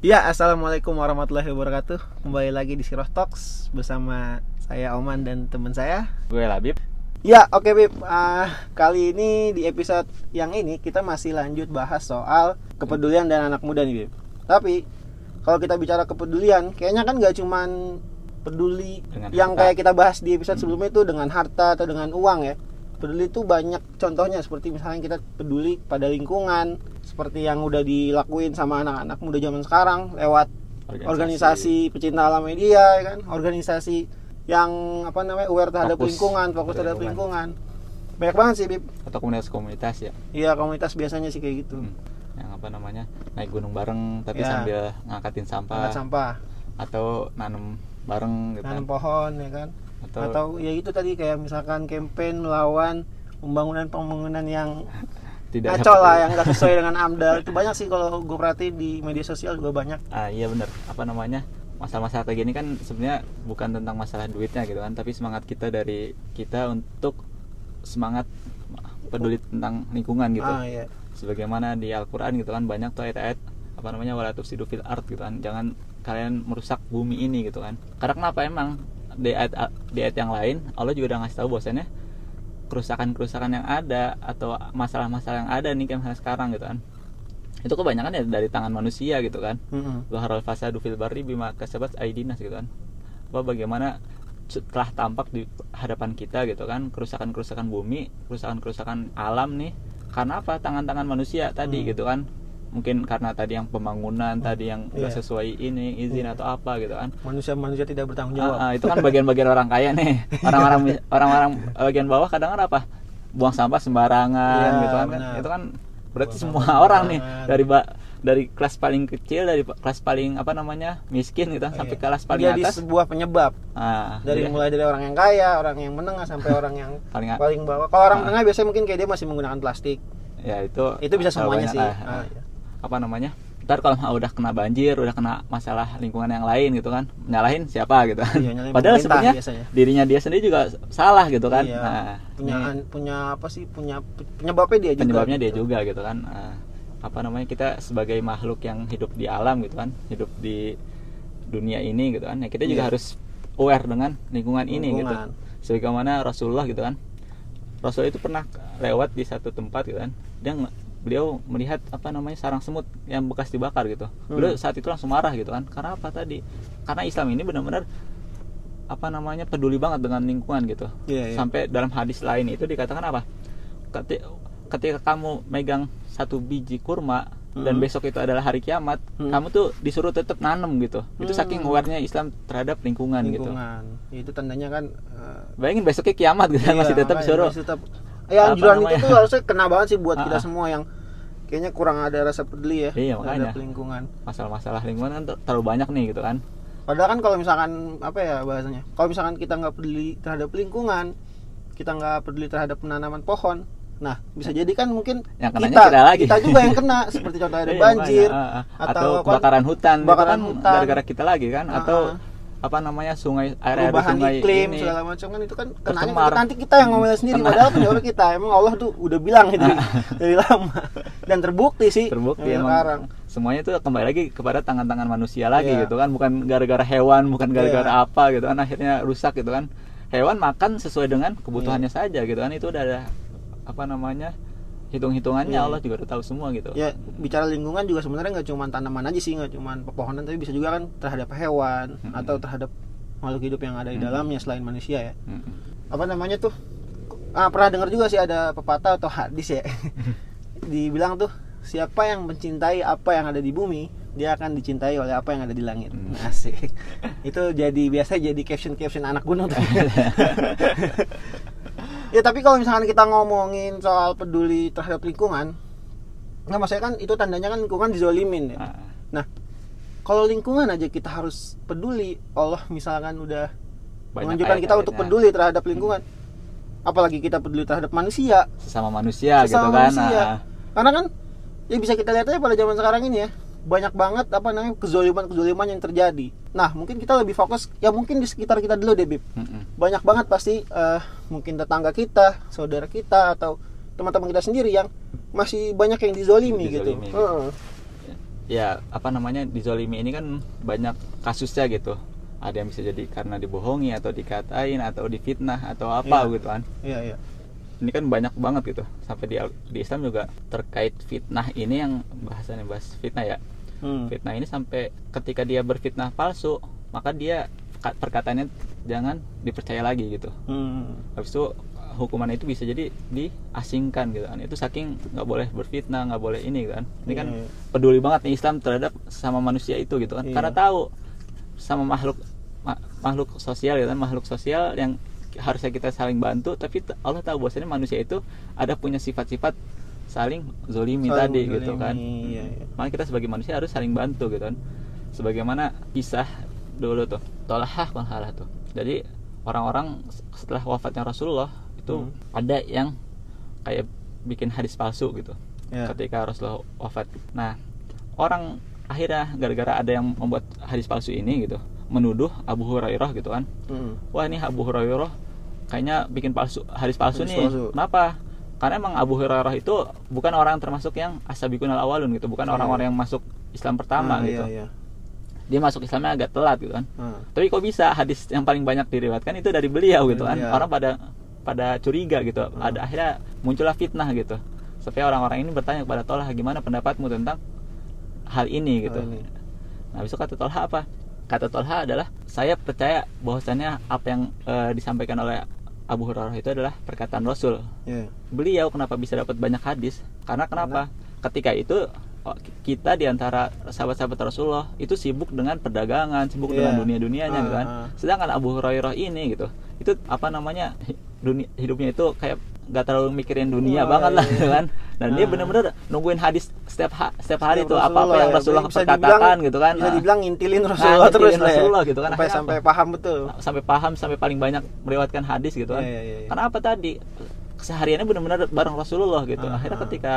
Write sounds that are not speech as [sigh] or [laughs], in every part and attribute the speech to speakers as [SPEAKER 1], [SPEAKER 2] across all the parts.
[SPEAKER 1] Ya, assalamualaikum warahmatullahi wabarakatuh. Kembali lagi di Siroh Talks bersama saya Oman dan teman saya.
[SPEAKER 2] Gue Labib.
[SPEAKER 1] Ya, oke Bib. Ah, kali ini di episode yang ini kita masih lanjut bahas soal kepedulian dan anak muda nih Bib. Tapi kalau kita bicara kepedulian, kayaknya kan gak cuman peduli
[SPEAKER 2] Dengan
[SPEAKER 1] yang
[SPEAKER 2] harta.
[SPEAKER 1] kayak kita bahas di episode sebelumnya itu dengan harta atau dengan uang ya. Peduli itu banyak contohnya seperti misalnya kita peduli pada lingkungan, seperti yang udah dilakuin sama anak-anak muda zaman sekarang lewat organisasi, pecinta alam media ya kan? Organisasi yang apa namanya aware terhadap
[SPEAKER 2] Fokus.
[SPEAKER 1] lingkungan fokus terhadap
[SPEAKER 2] terhadap
[SPEAKER 1] lingkungan. banyak banget sih Bib.
[SPEAKER 2] Atau komunitas-komunitas ya?
[SPEAKER 1] Iya komunitas biasanya sih kayak gitu.
[SPEAKER 2] Hmm. yang apa namanya naik gunung bareng tapi
[SPEAKER 1] Ya.
[SPEAKER 2] sambil ngangkatin sampah.
[SPEAKER 1] Angkat sampah.
[SPEAKER 2] Atau nanam bareng gitu
[SPEAKER 1] nanam
[SPEAKER 2] kan.
[SPEAKER 1] pohon ya kan
[SPEAKER 2] atau,
[SPEAKER 1] atau ya itu tadi kayak misalkan campaign melawan pembangunan pembangunan yang [laughs]
[SPEAKER 2] tidak
[SPEAKER 1] ngaco
[SPEAKER 2] dapat-
[SPEAKER 1] lah yang nggak sesuai dengan [laughs] AMDAL. Itu banyak sih kalau gue perhatiin di media sosial juga banyak.
[SPEAKER 2] Ah iya bener. Apa namanya? Masalah-masalah kayak gini kan sebenarnya bukan tentang masalah duitnya gitu kan tapi semangat kita dari kita untuk semangat peduli tentang lingkungan gitu.
[SPEAKER 1] Ah iya.
[SPEAKER 2] Sebagaimana di Al-Quran gitu kan banyak tuh ayat-ayat apa namanya wala tufsidu fil art gitu kan. Jangan kalian merusak bumi ini gitu kan. Karena kenapa? Emang di ayat, di ayat yang lain Allah juga udah ngasih tahu bahwasannya kerusakan-kerusakan yang ada atau masalah-masalah yang ada nih kayak misalnya sekarang gitu kan. Itu kebanyakan ya dari tangan manusia gitu kan. Zaharul fasadu fil barri bima kasabat aidinas gitu kan. Apa bagaimana setelah tampak di hadapan kita gitu kan kerusakan-kerusakan bumi kerusakan-kerusakan alam nih. Karena apa? Tangan-tangan manusia tadi
[SPEAKER 1] Hmm.
[SPEAKER 2] gitu kan mungkin karena tadi yang pembangunan tadi yang nggak
[SPEAKER 1] Iya.
[SPEAKER 2] sesuai ini izin
[SPEAKER 1] Iya.
[SPEAKER 2] atau apa gitu kan
[SPEAKER 1] manusia-manusia tidak bertanggung jawab
[SPEAKER 2] Ah, ah, itu kan bagian-bagian orang kaya nih [laughs] orang-orang orang-orang bagian bawah kadang kan apa buang sampah sembarangan
[SPEAKER 1] Iya,
[SPEAKER 2] gitu kan
[SPEAKER 1] benar.
[SPEAKER 2] itu kan berarti
[SPEAKER 1] Buang
[SPEAKER 2] semua orang nih dari ba- dari kelas paling kecil dari kelas paling apa namanya miskin gitu kan, sampai
[SPEAKER 1] Iya.
[SPEAKER 2] kelas paling
[SPEAKER 1] jadi
[SPEAKER 2] atas
[SPEAKER 1] sebuah penyebab
[SPEAKER 2] ah,
[SPEAKER 1] dari
[SPEAKER 2] iya.
[SPEAKER 1] mulai dari orang yang kaya, orang yang menengah sampai [laughs] orang yang
[SPEAKER 2] paling
[SPEAKER 1] paling bawah. Kalau orang
[SPEAKER 2] Ah.
[SPEAKER 1] menengah biasanya mungkin kayak dia masih menggunakan plastik.
[SPEAKER 2] ya itu
[SPEAKER 1] Itu bisa semuanya sih.
[SPEAKER 2] lah.
[SPEAKER 1] Ah,
[SPEAKER 2] Ah,
[SPEAKER 1] iya.
[SPEAKER 2] Apa namanya ntar kalau [laughs] udah kena banjir udah kena masalah lingkungan yang lain gitu kan nyalahin siapa gitu kan
[SPEAKER 1] Iya,
[SPEAKER 2] padahal sebenarnya
[SPEAKER 1] biasanya.
[SPEAKER 2] dirinya dia sendiri juga salah gitu kan
[SPEAKER 1] Iya.
[SPEAKER 2] nah
[SPEAKER 1] punya
[SPEAKER 2] ini-
[SPEAKER 1] punya apa sih? Punya penyebabnya dia juga.
[SPEAKER 2] penyebabnya dia
[SPEAKER 1] gitu.
[SPEAKER 2] juga gitu kan Nah, apa namanya kita sebagai makhluk yang hidup di alam gitu kan hidup di dunia ini gitu kan ya kita juga
[SPEAKER 1] Iya.
[SPEAKER 2] harus aware dengan lingkungan, ini gitu
[SPEAKER 1] Lingkungan.
[SPEAKER 2] sebagaimana Rasulullah gitu kan Rasul itu pernah lewat di satu tempat gitu kan dia beliau melihat apa namanya sarang semut yang bekas dibakar gitu beliau
[SPEAKER 1] Hmm.
[SPEAKER 2] saat itu langsung marah gitu kan karena apa tadi karena Islam ini benar-benar apa namanya peduli banget dengan lingkungan gitu
[SPEAKER 1] Iya, iya.
[SPEAKER 2] sampai dalam hadis lain itu dikatakan apa Keti- ketika kamu megang satu biji kurma dan
[SPEAKER 1] Hmm.
[SPEAKER 2] besok itu adalah hari kiamat
[SPEAKER 1] Hmm.
[SPEAKER 2] kamu tuh disuruh tetap nanam gitu itu
[SPEAKER 1] Hmm.
[SPEAKER 2] saking awarenya Islam terhadap lingkungan, gitu
[SPEAKER 1] lingkungan. Itu tandanya kan eh,
[SPEAKER 2] bayangin besoknya kiamat gitu
[SPEAKER 1] iya,
[SPEAKER 2] masih tetap disuruh
[SPEAKER 1] masih tetap Ya anjuran itu tuh harusnya kena banget sih buat
[SPEAKER 2] Ah,
[SPEAKER 1] kita
[SPEAKER 2] ah.
[SPEAKER 1] semua yang kayaknya kurang ada rasa peduli ya
[SPEAKER 2] Iya,
[SPEAKER 1] terhadap
[SPEAKER 2] makanya.
[SPEAKER 1] lingkungan.
[SPEAKER 2] masalah-masalah lingkungan kan ter- terlalu banyak nih gitu kan
[SPEAKER 1] Padahal kan kalau misalkan apa ya bahasanya, kalau misalkan kita nggak peduli terhadap lingkungan, kita nggak peduli terhadap penanaman pohon, nah bisa jadi kan mungkin
[SPEAKER 2] Yang
[SPEAKER 1] kita
[SPEAKER 2] kita lagi.
[SPEAKER 1] juga yang kena [laughs] seperti contoh ada
[SPEAKER 2] Iya,
[SPEAKER 1] banjir
[SPEAKER 2] makanya, ah, ah.
[SPEAKER 1] atau,
[SPEAKER 2] atau, kebakaran hutan
[SPEAKER 1] kebakaran
[SPEAKER 2] kan,
[SPEAKER 1] hutan.
[SPEAKER 2] gara-gara kita lagi kan
[SPEAKER 1] Ah,
[SPEAKER 2] atau
[SPEAKER 1] ah.
[SPEAKER 2] Apa namanya sungai air air sungai
[SPEAKER 1] iklim
[SPEAKER 2] ini.
[SPEAKER 1] segala macam kan itu kan kenanya kita- nanti kita yang ngomel sendiri
[SPEAKER 2] Kena.
[SPEAKER 1] padahal penyebab [laughs] kita. Emang Allah tuh udah bilang itu [laughs] dari lama. Dan terbukti sih
[SPEAKER 2] terbukti emang.
[SPEAKER 1] sekarang.
[SPEAKER 2] Semuanya itu kembali lagi kepada tangan-tangan manusia lagi
[SPEAKER 1] Iya.
[SPEAKER 2] gitu kan. Bukan gara-gara hewan bukan gara-gara
[SPEAKER 1] Iya.
[SPEAKER 2] apa gitu kan. Akhirnya rusak gitu kan. Hewan makan sesuai dengan kebutuhannya
[SPEAKER 1] Iya.
[SPEAKER 2] saja gitu kan. Itu udah ada apa namanya hitung-hitungannya
[SPEAKER 1] Iya.
[SPEAKER 2] Allah juga udah tahu semua gitu
[SPEAKER 1] ya bicara lingkungan juga sebenarnya nggak cuma tanaman aja sih nggak cuma pepohonan tapi bisa juga kan terhadap hewan
[SPEAKER 2] Mm-mm.
[SPEAKER 1] atau terhadap makhluk hidup yang ada di dalamnya selain manusia ya
[SPEAKER 2] Mm-mm.
[SPEAKER 1] apa namanya tuh ah pernah dengar juga sih ada pepatah atau hadis ya [laughs] dibilang tuh siapa yang mencintai apa yang ada di bumi dia akan dicintai oleh apa yang ada di langit
[SPEAKER 2] Hmm. [laughs]
[SPEAKER 1] asik itu jadi biasa jadi caption caption anak gunung tuh [laughs] ya tapi kalau misalkan kita ngomongin soal peduli terhadap lingkungan nggak maksudnya kan itu tandanya kan lingkungan dizolimin ya.
[SPEAKER 2] Ah,
[SPEAKER 1] nah kalau lingkungan aja kita harus peduli Allah misalkan udah
[SPEAKER 2] banyak
[SPEAKER 1] menganjurkan kita untuk peduli terhadap lingkungan. Apalagi kita peduli terhadap manusia.
[SPEAKER 2] Sesama manusia
[SPEAKER 1] Sesama
[SPEAKER 2] gitu kan
[SPEAKER 1] manusia.
[SPEAKER 2] Ah,
[SPEAKER 1] karena kan ya bisa kita lihat aja pada zaman sekarang ini ya banyak banget apa namanya kezoliman kezoliman yang terjadi nah mungkin kita lebih fokus ya mungkin di sekitar kita dulu deh Bib banyak banget pasti eh, mungkin tetangga kita saudara kita atau teman-teman kita sendiri yang masih banyak yang dizolimi, gitu.
[SPEAKER 2] Dizolimi, gitu.
[SPEAKER 1] Heeh.
[SPEAKER 2] ya apa namanya dizolimi ini kan banyak kasusnya gitu ada yang bisa jadi karena dibohongi atau dikatain atau difitnah atau apa
[SPEAKER 1] Iya.
[SPEAKER 2] gitu kan
[SPEAKER 1] Iya, iya.
[SPEAKER 2] Ini kan banyak banget gitu sampai di di Islam juga terkait fitnah ini yang bahasannya bahas fitnah ya
[SPEAKER 1] Hmm.
[SPEAKER 2] fitnah ini sampai ketika dia berfitnah palsu maka dia ka- perkataannya jangan dipercaya lagi gitu
[SPEAKER 1] Hmm.
[SPEAKER 2] habis itu hukuman itu bisa jadi diasingkan gitu kan itu saking nggak boleh berfitnah nggak boleh ini kan ini kan
[SPEAKER 1] Iya.
[SPEAKER 2] peduli banget nih Islam terhadap sama manusia itu gitu kan
[SPEAKER 1] Iya.
[SPEAKER 2] karena tahu sama makhluk ma- makhluk sosial gitu kan makhluk sosial yang harusnya kita saling bantu tapi Allah tahu bahwasanya manusia itu ada punya sifat-sifat saling zolimi
[SPEAKER 1] Saling
[SPEAKER 2] tadi gitu
[SPEAKER 1] menzolimi,
[SPEAKER 2] kan
[SPEAKER 1] iya, iya.
[SPEAKER 2] makanya kita sebagai manusia harus saling bantu gitu kan sebagaimana kisah dulu tuh tolahah kalau tuh jadi orang-orang setelah wafatnya Rasulullah itu
[SPEAKER 1] Hmm.
[SPEAKER 2] ada yang kayak bikin hadis palsu gitu
[SPEAKER 1] Ya.
[SPEAKER 2] ketika Rasulullah wafat nah orang akhirnya gara-gara ada yang membuat hadis palsu ini gitu menuduh Abu Hurairah gitu kan
[SPEAKER 1] Hmm.
[SPEAKER 2] wah ini Abu Hurairah kayaknya bikin palsu hadis palsu
[SPEAKER 1] Hadis
[SPEAKER 2] nih
[SPEAKER 1] palsu.
[SPEAKER 2] kenapa karena emang Abu Hurairah itu bukan orang termasuk yang asabikun al awalun gitu bukan
[SPEAKER 1] Iya.
[SPEAKER 2] orang-orang yang masuk Islam pertama
[SPEAKER 1] Ah,
[SPEAKER 2] gitu
[SPEAKER 1] Iya, iya.
[SPEAKER 2] dia masuk Islamnya agak telat gitu kan
[SPEAKER 1] Ah.
[SPEAKER 2] tapi kok bisa hadis yang paling banyak diriwayatkan itu dari beliau gitu kan
[SPEAKER 1] Iya.
[SPEAKER 2] orang pada pada curiga gitu
[SPEAKER 1] Hmm.
[SPEAKER 2] ada akhirnya muncullah fitnah gitu supaya orang-orang ini bertanya kepada Tolha gimana pendapatmu tentang hal ini gitu
[SPEAKER 1] Hal ini.
[SPEAKER 2] nah besok kata Tolha apa kata Tolha adalah saya percaya bahwasannya apa yang eh, disampaikan oleh Abu Hurairah itu adalah perkataan Rasul
[SPEAKER 1] Iya.
[SPEAKER 2] beliau kenapa bisa dapat banyak hadis karena kenapa ketika itu oh, kita di antara sahabat-sahabat Rasulullah itu sibuk dengan perdagangan sibuk
[SPEAKER 1] Iya.
[SPEAKER 2] dengan dunia dunianya
[SPEAKER 1] Ah,
[SPEAKER 2] gitu kan
[SPEAKER 1] ah.
[SPEAKER 2] sedangkan Abu Hurairah ini gitu itu apa namanya dunia hidupnya itu kayak gak terlalu mikirin dunia
[SPEAKER 1] Oh,
[SPEAKER 2] banget lah
[SPEAKER 1] iya.
[SPEAKER 2] gitu kan dan dia
[SPEAKER 1] Ah.
[SPEAKER 2] bener-bener nungguin hadis setiap ha- setiap hari
[SPEAKER 1] Setiap
[SPEAKER 2] tuh apa-apa yang
[SPEAKER 1] ya.
[SPEAKER 2] Rasulullah
[SPEAKER 1] Bisa
[SPEAKER 2] perkatakan
[SPEAKER 1] dibilang-
[SPEAKER 2] gitu kan
[SPEAKER 1] Bisa
[SPEAKER 2] Nah,
[SPEAKER 1] dibilang ngintilin
[SPEAKER 2] Nah,
[SPEAKER 1] Rasulullah
[SPEAKER 2] ngintilin
[SPEAKER 1] terus ya.
[SPEAKER 2] Rasulullah gitu kan.
[SPEAKER 1] Sampai
[SPEAKER 2] Akhirnya
[SPEAKER 1] sampai
[SPEAKER 2] apa?
[SPEAKER 1] paham betul.
[SPEAKER 2] sampai paham sampai paling banyak melewatkan hadis gitu kan
[SPEAKER 1] Iya, iya, iya.
[SPEAKER 2] karena apa tadi kesehariannya benar-benar bareng Rasulullah gitu
[SPEAKER 1] Ah,
[SPEAKER 2] akhirnya
[SPEAKER 1] ah.
[SPEAKER 2] ketika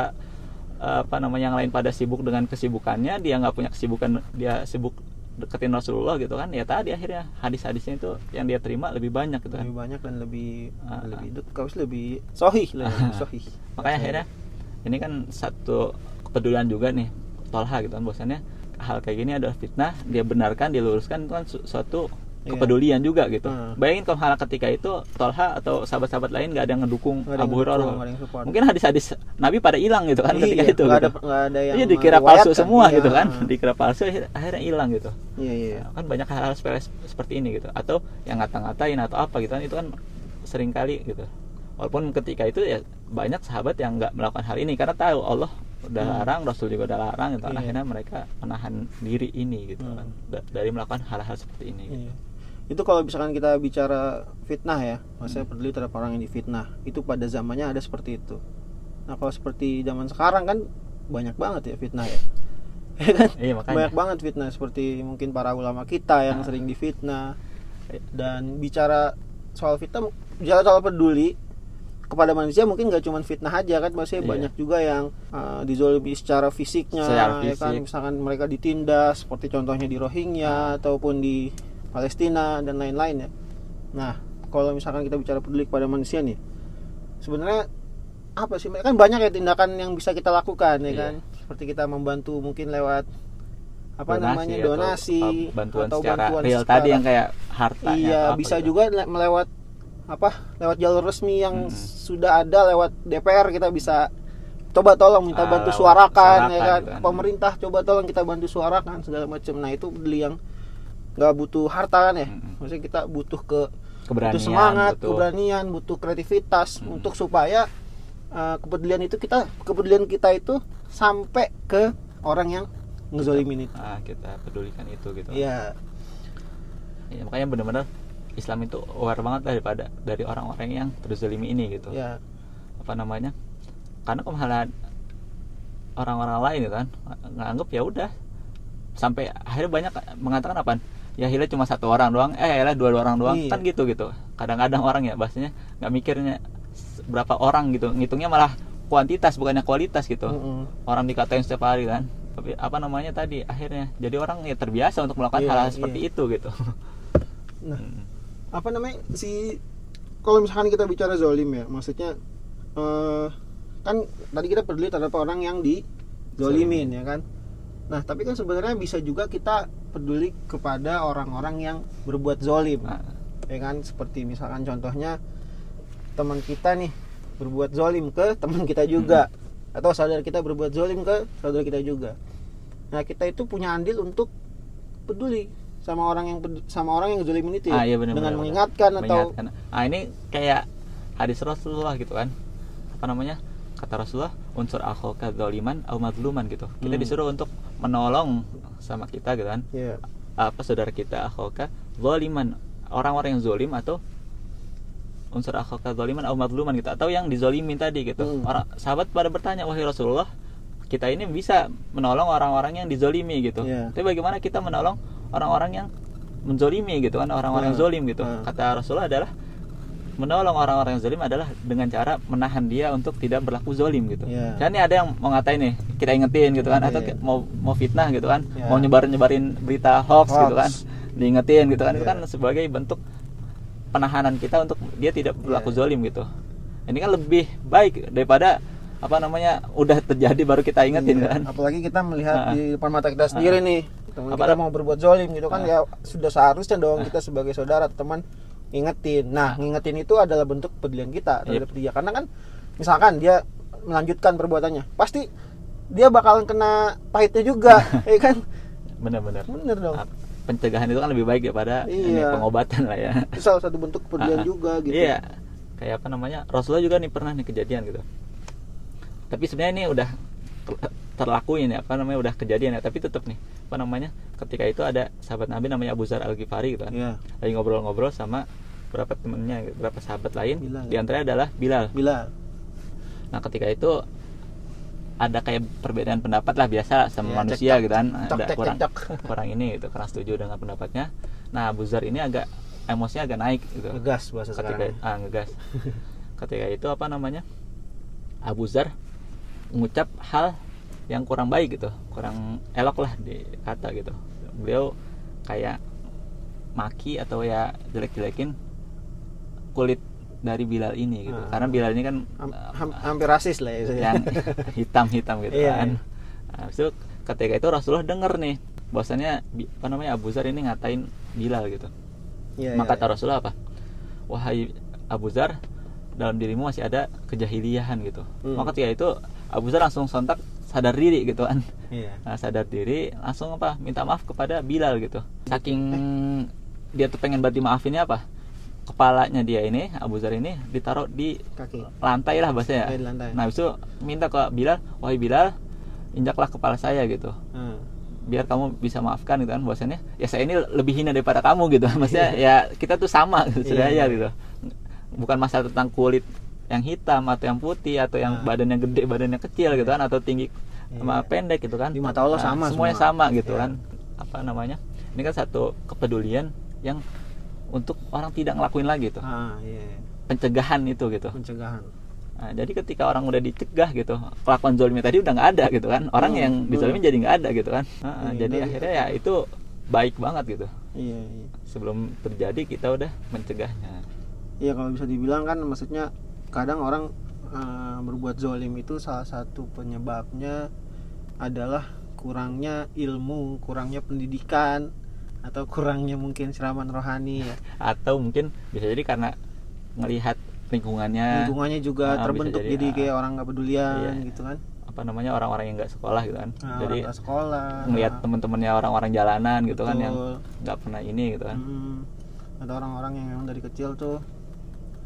[SPEAKER 2] apa namanya yang lain pada sibuk dengan kesibukannya dia nggak punya kesibukan dia sibuk deketin Rasulullah gitu kan ya tadi akhirnya hadis-hadisnya itu yang dia terima lebih banyak gitu kan
[SPEAKER 1] Lebih banyak dan lebih
[SPEAKER 2] Ah,
[SPEAKER 1] lebih dekat, lebih sohih lah, ya, lebih sohih.
[SPEAKER 2] makanya akhirnya ini kan satu kepedulian juga nih Tolha gitu kan bahwasannya hal kayak gini adalah fitnah dia benarkan diluruskan itu kan su- suatu
[SPEAKER 1] Iya.
[SPEAKER 2] kepedulian juga gitu
[SPEAKER 1] Hmm.
[SPEAKER 2] bayangin kalau hal ketika itu Tolha atau sahabat-sahabat lain nggak ada yang ngedukung
[SPEAKER 1] ada
[SPEAKER 2] Abu Hurairah mungkin hadis-hadis Nabi pada hilang gitu kan ketika
[SPEAKER 1] Iya,
[SPEAKER 2] itu
[SPEAKER 1] nggak
[SPEAKER 2] gitu.
[SPEAKER 1] ada- yang
[SPEAKER 2] iya dikira palsu
[SPEAKER 1] meriwayatkan,
[SPEAKER 2] semua
[SPEAKER 1] iya.
[SPEAKER 2] gitu kan dikira palsu akhir- akhirnya hilang gitu
[SPEAKER 1] Iya, iya.
[SPEAKER 2] kan banyak hal-hal seperti ini gitu atau yang ngata-ngatain atau apa gitu kan itu kan sering kali gitu walaupun ketika itu ya banyak sahabat yang nggak melakukan hal ini karena tahu Allah udah
[SPEAKER 1] Hmm.
[SPEAKER 2] larang Rasul juga udah larang gitu
[SPEAKER 1] Iya.
[SPEAKER 2] akhirnya mereka menahan diri ini gitu
[SPEAKER 1] Hmm.
[SPEAKER 2] kan da- dari melakukan hal-hal seperti ini gitu.
[SPEAKER 1] Iya. Itu kalau misalkan kita bicara fitnah ya, maksudnya
[SPEAKER 2] Hmm.
[SPEAKER 1] peduli terhadap orang yang difitnah, itu pada zamannya ada seperti itu. Nah, kalau seperti zaman sekarang kan banyak banget ya fitnah ya. [laughs] Ya kan?
[SPEAKER 2] iya makanya
[SPEAKER 1] Banyak banget fitnah seperti mungkin para ulama kita yang
[SPEAKER 2] Ah.
[SPEAKER 1] sering difitnah. Dan bicara soal fitnah, bicara soal peduli kepada manusia mungkin gak cuma fitnah aja kan maksudnya
[SPEAKER 2] Iya.
[SPEAKER 1] banyak juga yang uh, dizolimi secara fisiknya
[SPEAKER 2] Secara
[SPEAKER 1] ya kan
[SPEAKER 2] fisik.
[SPEAKER 1] misalkan mereka ditindas seperti contohnya di Rohingya ataupun di Palestina dan lain-lain ya. Nah, kalau misalkan kita bicara peduli kepada manusia nih, sebenarnya apa sih? Kan banyak ya tindakan yang bisa kita lakukan ya
[SPEAKER 2] Iya.
[SPEAKER 1] kan. Seperti kita membantu mungkin lewat apa
[SPEAKER 2] Donasi
[SPEAKER 1] namanya
[SPEAKER 2] atau,
[SPEAKER 1] donasi
[SPEAKER 2] uh, bantuan
[SPEAKER 1] atau
[SPEAKER 2] secara
[SPEAKER 1] bantuan
[SPEAKER 2] real
[SPEAKER 1] secara-
[SPEAKER 2] tadi yang kayak harta
[SPEAKER 1] Iya, bisa juga le- melewat apa? Lewat jalur resmi yang
[SPEAKER 2] Mm-mm.
[SPEAKER 1] sudah ada lewat DPR kita bisa coba tolong minta
[SPEAKER 2] Ah,
[SPEAKER 1] bantu
[SPEAKER 2] lewat
[SPEAKER 1] suarakan ya
[SPEAKER 2] suarakan
[SPEAKER 1] kan.
[SPEAKER 2] gitu kan.
[SPEAKER 1] Pemerintah coba tolong kita bantu suarakan segala macam. Nah, itu peduli yang nggak butuh harta kan ya.
[SPEAKER 2] Mm-mm.
[SPEAKER 1] Maksudnya kita butuh ke
[SPEAKER 2] keberanian
[SPEAKER 1] butuh semangat,
[SPEAKER 2] butuh-
[SPEAKER 1] keberanian, butuh kreativitas
[SPEAKER 2] Mm.
[SPEAKER 1] untuk supaya uh, kepedulian itu kita kepedulian kita itu sampai ke orang yang ngezolimin itu.
[SPEAKER 2] ah, kita pedulikan itu gitu
[SPEAKER 1] Iya.
[SPEAKER 2] Ya, makanya benar-benar Islam itu aware banget daripada dari orang-orang yang terzalimi ini gitu.
[SPEAKER 1] Ya.
[SPEAKER 2] apa namanya? Karena misalnya orang-orang lain gitu kan nganggep ya udah. Sampai akhirnya banyak mengatakan apa ya Hila cuma satu orang doang. Eh Hila dua, dua orang doang.
[SPEAKER 1] Iya.
[SPEAKER 2] kan gitu gitu. Kadang-kadang orang ya bahasanya nggak mikirnya berapa orang gitu. Ngitungnya malah kuantitas bukannya kualitas gitu.
[SPEAKER 1] Mm-mm.
[SPEAKER 2] orang dikatain setiap hari kan. Tapi apa namanya tadi akhirnya. Jadi orang ya terbiasa untuk melakukan
[SPEAKER 1] Iya,
[SPEAKER 2] hal-hal
[SPEAKER 1] iya.
[SPEAKER 2] seperti itu gitu.
[SPEAKER 1] Nah,
[SPEAKER 2] Mm.
[SPEAKER 1] Apa namanya si kalau misalkan kita bicara zolim ya maksudnya eh, kan tadi kita peduli terhadap orang yang dizolimin ya kan? Nah tapi kan sebenarnya bisa juga kita peduli kepada orang-orang yang berbuat zolim
[SPEAKER 2] Nah,
[SPEAKER 1] ya kan? Seperti misalkan contohnya teman kita nih berbuat zolim ke teman kita juga atau saudara kita berbuat zolim ke saudara kita juga. Nah kita itu punya andil untuk peduli sama orang yang sama orang yang zolimin itu ya
[SPEAKER 2] ah, iya benar,
[SPEAKER 1] dengan
[SPEAKER 2] benar.
[SPEAKER 1] mengingatkan atau
[SPEAKER 2] Mengingatkan. ah ini kayak hadis Rasulullah gitu kan apa namanya kata Rasulullah unsur akhoka zaliman au madluman gitu kita
[SPEAKER 1] Hmm.
[SPEAKER 2] disuruh untuk menolong sama kita gitu kan
[SPEAKER 1] ya
[SPEAKER 2] apa saudara kita akhoka zaliman orang-orang yang zolim atau unsur akhoka zaliman au madluman gitu atau yang dizolimin tadi gitu
[SPEAKER 1] Hmm.
[SPEAKER 2] orang sahabat pada bertanya wahai Rasulullah kita ini bisa menolong orang-orang yang dizolimi gitu
[SPEAKER 1] Iya.
[SPEAKER 2] tapi bagaimana kita menolong orang-orang yang menzolimi gitu kan orang-orang yang
[SPEAKER 1] Hmm.
[SPEAKER 2] zolim gitu
[SPEAKER 1] Hmm.
[SPEAKER 2] kata Rasulullah adalah menolong orang-orang yang zolim adalah dengan cara menahan dia untuk tidak berlaku zolim gitu.
[SPEAKER 1] Iya.
[SPEAKER 2] Dan ini ada yang mau ngatain nih, kita ingetin gitu kan, atau
[SPEAKER 1] Iya.
[SPEAKER 2] mau mau fitnah gitu kan,
[SPEAKER 1] Iya.
[SPEAKER 2] mau nyebarin nyebarin berita hoax,
[SPEAKER 1] Hoax.
[SPEAKER 2] gitu kan, diingetin gitu kan, itu
[SPEAKER 1] Iya.
[SPEAKER 2] kan sebagai bentuk penahanan kita untuk dia tidak berlaku
[SPEAKER 1] Iya.
[SPEAKER 2] zolim gitu. Ini kan lebih baik daripada apa namanya udah terjadi baru kita ingetin
[SPEAKER 1] Iya,
[SPEAKER 2] kan.
[SPEAKER 1] apalagi kita melihat di depan mata kita sendiri nih teman kita mau berbuat zolim gitu kan
[SPEAKER 2] Ah.
[SPEAKER 1] ya sudah seharusnya dong kita sebagai saudara teman ngingetin nah ngingetin itu adalah bentuk pedulian kita terhadap dia karena kan misalkan dia melanjutkan perbuatannya pasti dia bakalan kena pahitnya juga [laughs] ya kan
[SPEAKER 2] Bener-bener.
[SPEAKER 1] bener dong
[SPEAKER 2] Ah, Pencegahan itu kan lebih baik daripada ini
[SPEAKER 1] Iya.
[SPEAKER 2] pengobatan lah ya.
[SPEAKER 1] itu salah satu bentuk
[SPEAKER 2] Ah,
[SPEAKER 1] pedulian juga gitu
[SPEAKER 2] Iya. Kayak apa namanya? Rasulullah juga nih pernah nih kejadian gitu. Tapi sebenarnya ini udah terlakuin ya, apa namanya udah kejadian ya, tapi tetap nih, apa namanya? Ketika itu ada sahabat Nabi namanya Abu Zar Al-Ghifari gitu kan.
[SPEAKER 1] Iya.
[SPEAKER 2] Lagi ngobrol-ngobrol sama beberapa temennya, beberapa sahabat lain.
[SPEAKER 1] Bilal.
[SPEAKER 2] Di antaranya adalah Bilal.
[SPEAKER 1] bila
[SPEAKER 2] Nah, ketika itu ada kayak perbedaan pendapat lah biasa sama
[SPEAKER 1] Iya,
[SPEAKER 2] manusia
[SPEAKER 1] cekcok.
[SPEAKER 2] gitu kan.
[SPEAKER 1] Cek,
[SPEAKER 2] Ada
[SPEAKER 1] cek,
[SPEAKER 2] kurang
[SPEAKER 1] cek.
[SPEAKER 2] kurang ini gitu, kurang setuju dengan pendapatnya. Nah, Abu Zar ini agak emosinya agak naik gitu
[SPEAKER 1] ngegas bahasa
[SPEAKER 2] ketika
[SPEAKER 1] sekarang
[SPEAKER 2] ah ngegas ketika itu apa namanya Abu Zar mengucap hal yang kurang baik gitu kurang elok lah di kata gitu beliau kayak maki atau ya jelek-jelekin kulit dari Bilal ini gitu
[SPEAKER 1] Ah.
[SPEAKER 2] karena Bilal ini kan
[SPEAKER 1] Ham- ham- hampir rasis lah ya
[SPEAKER 2] yang [laughs] hitam-hitam gitu
[SPEAKER 1] Iya,
[SPEAKER 2] kan.
[SPEAKER 1] iya.
[SPEAKER 2] Nah, habis itu ketika itu Rasulullah denger nih bahwasannya Bi- apa namanya Abu Zar ini ngatain Bilal gitu.
[SPEAKER 1] Iya,
[SPEAKER 2] Maka
[SPEAKER 1] iya,
[SPEAKER 2] kata Rasulullah apa? Wahai Abu Zar, dalam dirimu masih ada kejahiliahan gitu.
[SPEAKER 1] Hmm.
[SPEAKER 2] Maka ketika itu Abu Zar langsung sontak sadar diri gitu kan.
[SPEAKER 1] iya [laughs]
[SPEAKER 2] Nah, sadar diri langsung apa? Minta maaf kepada Bilal gitu. Saking dia tuh pengen bantu maafinnya apa? Kepalanya dia ini Abu Zar ini ditaruh di
[SPEAKER 1] kaki
[SPEAKER 2] lantai lah bahasanya.
[SPEAKER 1] Iya, di lantai.
[SPEAKER 2] Nah, itu minta ke Bilal, "Wahai Bilal, injaklah kepala saya gitu.
[SPEAKER 1] Hmm.
[SPEAKER 2] Biar kamu bisa maafkan gitu kan bahwasannya ya saya ini lebih hina daripada kamu gitu. [laughs] Maksudnya ya kita tuh sama gitu,
[SPEAKER 1] Iya.
[SPEAKER 2] sedaya gitu. Bukan masalah tentang kulit yang hitam atau yang putih atau yang
[SPEAKER 1] Nah.
[SPEAKER 2] badannya gede, badannya kecil gitu kan atau tinggi sama
[SPEAKER 1] Iya.
[SPEAKER 2] pendek gitu kan.
[SPEAKER 1] Di mata Allah
[SPEAKER 2] Nah,
[SPEAKER 1] sama
[SPEAKER 2] semuanya
[SPEAKER 1] semua.
[SPEAKER 2] sama gitu
[SPEAKER 1] Iya.
[SPEAKER 2] kan. Apa namanya? Ini kan satu kepedulian yang untuk orang tidak ngelakuin lagi tuh.
[SPEAKER 1] ah iya
[SPEAKER 2] Pencegahan itu gitu.
[SPEAKER 1] pencegahan
[SPEAKER 2] Nah, jadi ketika orang udah dicegah gitu, kelakuan zolimnya tadi udah nggak ada gitu kan, orang
[SPEAKER 1] Hmm,
[SPEAKER 2] yang dizolimin jadi nggak ada gitu kan. Nah,
[SPEAKER 1] Iya,
[SPEAKER 2] jadi akhirnya ya itu baik banget gitu.
[SPEAKER 1] iya iya
[SPEAKER 2] Sebelum terjadi kita udah mencegahnya.
[SPEAKER 1] Iya kalau bisa dibilang kan maksudnya kadang orang eh, berbuat zolim itu salah satu penyebabnya adalah kurangnya ilmu, kurangnya pendidikan atau kurangnya mungkin siraman rohani ya.
[SPEAKER 2] Atau mungkin bisa jadi karena ngelihat lingkungannya
[SPEAKER 1] Lingkungannya juga
[SPEAKER 2] bisa
[SPEAKER 1] terbentuk
[SPEAKER 2] jadi,
[SPEAKER 1] jadi,
[SPEAKER 2] ah.
[SPEAKER 1] kayak orang nggak pedulian
[SPEAKER 2] Iya.
[SPEAKER 1] gitu kan.
[SPEAKER 2] apa namanya orang-orang yang nggak sekolah gitu kan.
[SPEAKER 1] Nah,
[SPEAKER 2] jadi
[SPEAKER 1] orang sekolah.
[SPEAKER 2] ngelihat
[SPEAKER 1] nah,
[SPEAKER 2] teman-temannya orang-orang jalanan gitu kan yang
[SPEAKER 1] betul.
[SPEAKER 2] nggak pernah ini gitu kan.
[SPEAKER 1] Hmm, ada orang-orang yang memang dari kecil tuh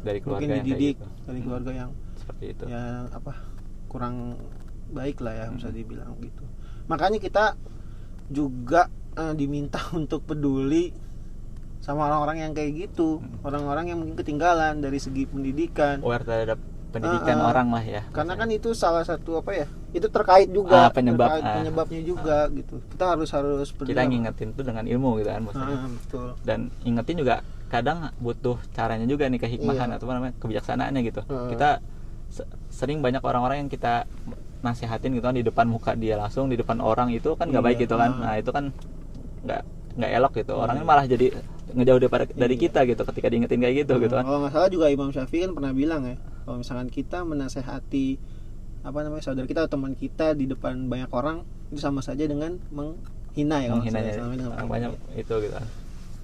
[SPEAKER 2] Dari keluarga
[SPEAKER 1] mungkin
[SPEAKER 2] yang
[SPEAKER 1] dididik
[SPEAKER 2] gitu.
[SPEAKER 1] dari
[SPEAKER 2] Hmm,
[SPEAKER 1] keluarga yang
[SPEAKER 2] seperti itu.
[SPEAKER 1] ya apa kurang baik lah ya bisa
[SPEAKER 2] Hmm.
[SPEAKER 1] dibilang gitu makanya kita juga eh, diminta [laughs] untuk peduli sama orang-orang yang kayak gitu
[SPEAKER 2] Hmm.
[SPEAKER 1] orang-orang yang mungkin ketinggalan dari segi pendidikan
[SPEAKER 2] Aware terhadap pendidikan
[SPEAKER 1] Ah, ah.
[SPEAKER 2] orang lah ya.
[SPEAKER 1] karena kan itu salah satu apa ya itu terkait
[SPEAKER 2] Ah,
[SPEAKER 1] juga
[SPEAKER 2] penyebab,
[SPEAKER 1] terkait
[SPEAKER 2] ah.
[SPEAKER 1] penyebabnya juga gitu kita harus harus peduli
[SPEAKER 2] kita ngingetin tuh dengan ilmu gitu kan maksudnya.
[SPEAKER 1] Ah, betul
[SPEAKER 2] dan ingetin juga kadang butuh caranya juga nih kehikmahan
[SPEAKER 1] Iya.
[SPEAKER 2] atau apa namanya kebijaksanaannya gitu.
[SPEAKER 1] Heeh.
[SPEAKER 2] kita se- sering banyak orang-orang yang kita nasihatin gitu kan di depan muka dia langsung di depan orang itu kan nggak
[SPEAKER 1] Iya,
[SPEAKER 2] baik gitu kan. Nah itu kan nggak nggak elok gitu. Orangnya malah jadi ngejauh daripada dari
[SPEAKER 1] Iya.
[SPEAKER 2] kita gitu ketika diingetin kayak gitu gitu kan.
[SPEAKER 1] Kalau nggak salah juga Imam Syafi'i kan pernah bilang ya kalau misalkan kita menasehati apa namanya saudara kita atau teman kita di depan banyak orang itu sama saja dengan menghina ya dengan menghina.
[SPEAKER 2] banyak itu gitu